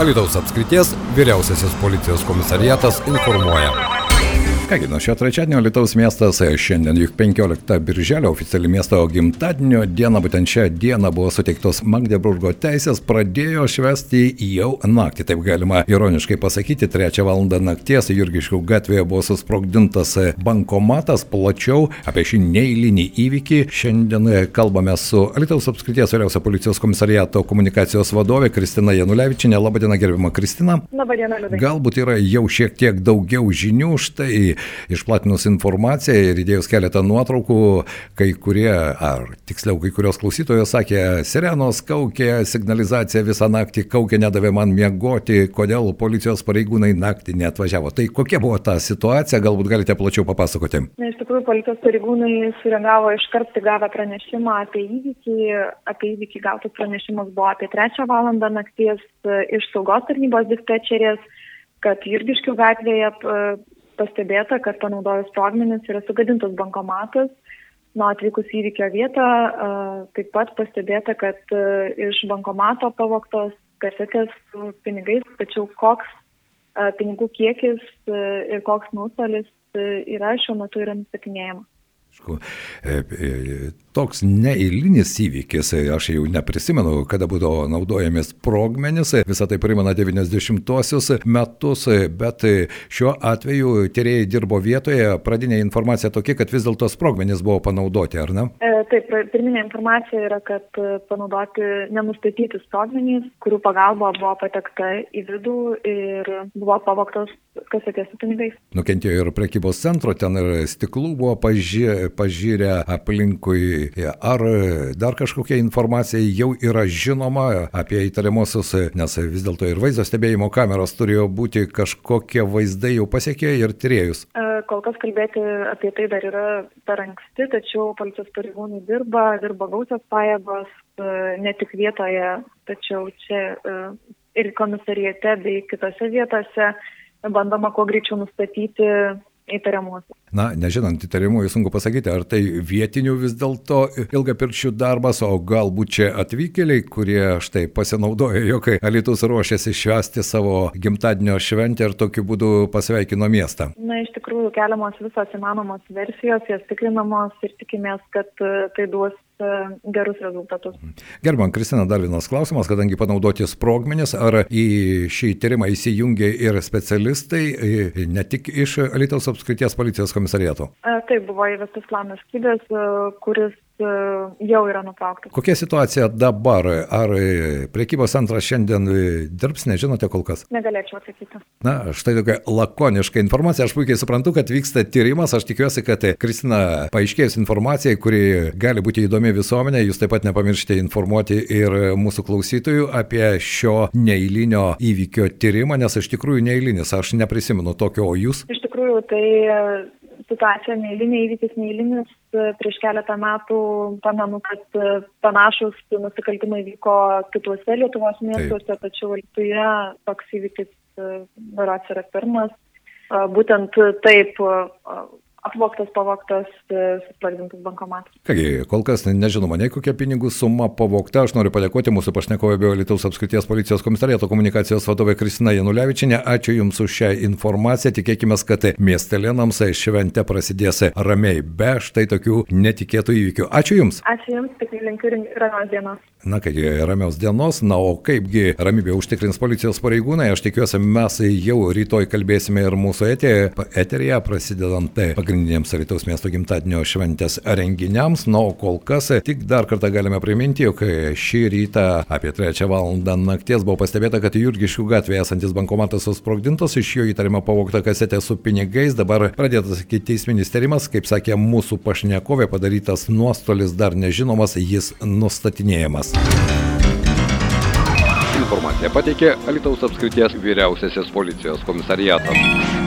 Alitaus apskrities vyriausiasis policijos komisariatas informuoja. Kągi, nuo šio trečiadienio Lietuvos miestas šiandien juk 15 birželio oficiali miesto gimtadienio diena, būtent šią dieną buvo suteiktos Magdeburgo teisės, pradėjo švesti jau naktį, taip galima ironiškai pasakyti, trečią valandą nakties Jurgiškių gatvėje buvo susprogdintas bankomatas, plačiau apie šį neįlinį įvykį. Šiandien kalbame su Lietuvos apskrities vyriausio policijos komisariato komunikacijos vadovė Kristina Janulevičinė. Labadiena, gerbima Kristina. Labadiena, Liudai. Galbūt yra jau šiek tiek daugiau žinių, štai išplatinus informaciją ir įdėjus keletą nuotraukų, kai kurie, ar tiksliau kai kurios klausytojos sakė, sirenos kaukė, signalizacija visą naktį kaukė, nedavė man miegoti, kodėl policijos pareigūnai naktį neatvažiavo. Tai kokia buvo ta situacija, galbūt galite plačiau papasakoti? Na, iš tikrųjų, policijos pareigūnai sureagavo iškart gavę pranešimą apie įvykį. Apie įvykį gautas pranešimas buvo apie 3 val. nakties iš saugos tarnybos dispečerės kad Jurgiškių gatvėje pastebėta, kad panaudojus sprogmenis yra sugadintas bankomatas. Nuo atvykus įvykio vietą taip pat pastebėta, kad iš bankomato pavoktos kasetės su pinigais, tačiau koks pinigų kiekis ir koks nuostolis yra šiuo metu yra nustatinėjama. E, e, toks neįlinis įvykis, e, aš jau neprisimenu, kada būdavo naudojami sprogmenys, visą tai primena 90-osius metus, bet šiuo atveju tyrėjai dirbo vietoje, pradinė informacija tokia, kad vis dėlto sprogmenys buvo panaudoti, ar ne? Taip, pirminė informacija yra, kad panaudoti nenustatyti sprogmenys, kurių pagalba buvo patekta į vidų ir buvo pavoktos kasetės su pinigais. Nukentėjo ir prekybos centro, ten ir stiklų buvo pažė, pažyrę aplinkui. Ar dar kažkokia informacija jau yra žinoma apie įtariamuosius, nes vis dėlto ir vaizdo stebėjimo kameros turėjo būti kažkokie vaizdai jau pasiekė ir tyriejus. Kol kas kalbėti apie tai dar yra per anksti, tačiau policijos pareigūnai dirba, dirba gausios pajėgos, ne tik vietoje, tačiau čia ir komisarijate bei kitose vietose bandoma kuo greičiau nustatyti įtariamuosius. Na, nežinant įtariamųjų, sunku pasakyti, ar tai vietinių vis dėlto ilgapirčių darbas, o galbūt čia atvykėliai, kurie štai pasinaudojo, jog Alitus ruošiasi švęsti savo gimtadienio šventę ir tokiu būdu pasveikino miestą. Na, iš tikrųjų, keliamos visos įmanomos versijos, jas tikrinamos ir tikimės, kad tai duos e, gerus rezultatus. Gerbam, Kristina, dar vienas klausimas, kadangi panaudoti sprogmenis, ar į šį tyrimą įsijungia ir specialistai, ne tik iš Alitos apskrities policijos komisariato? Taip, buvo įvestas planas skydas, kuris jau yra nutrauktas. Kokia situacija dabar? Ar priekybos centras šiandien dirbs, nežinote kol kas? Negalėčiau atsakyti. Na, štai tokia lakoniška informacija. Aš puikiai suprantu, kad vyksta tyrimas. Aš tikiuosi, kad Kristina paaiškėjus informacijai, kuri gali būti įdomi visuomenė, jūs taip pat nepamiršite informuoti ir mūsų klausytojų apie šio neįlinio įvykio tyrimą, nes iš tikrųjų neįlinis. Aš neprisimenu tokio, o jūs? Iš tikrųjų, tai situacija neįlinė įvykis neįlinis. Prieš keletą metų pamenu, kad panašus nusikaltimai vyko kituose Lietuvos miestuose, tačiau Lietuvoje toks įvykis berots yra pirmas. Būtent taip apvoktas, pavoktas, e, susprogdintas bankomatas. Kągi, kol kas nežinoma, nei kokia pinigų suma pavokta. Aš noriu padėkoti mūsų pašnekovė bio Lietuvos apskrities policijos komisariato komunikacijos vadovė Kristina Janulevičinė. Ačiū Jums už šią informaciją. Tikėkime, kad miestelėnams šventė prasidės ramiai, be štai tokių netikėtų įvykių. Ačiū Jums. Ačiū Jums, tik linkiu ramios dienos. Na kągi, ramios dienos. Na, o kaipgi ramybė užtikrins policijos pareigūnai, aš tikiuosi, mes jau rytoj kalbėsime ir mūsų eterėje, eterėje prasidedant pagrindinį pagrindiniams Alytaus miesto gimtadienio šventės renginiams. Na, o kol kas tik dar kartą galime priminti, jog šį rytą apie 3 val. nakties buvo pastebėta, kad Jurgiškių gatvėje esantis bankomatas susprogdintas, iš jo įtariama pavokta kasetė su pinigais, dabar pradėtas teisminis tyrimas, kaip sakė mūsų pašnekovė, padarytas nuostolis dar nežinomas, jis nustatinėjamas. Informaciją pateikė Alitaus apskrities vyriausiasis policijos komisariatas.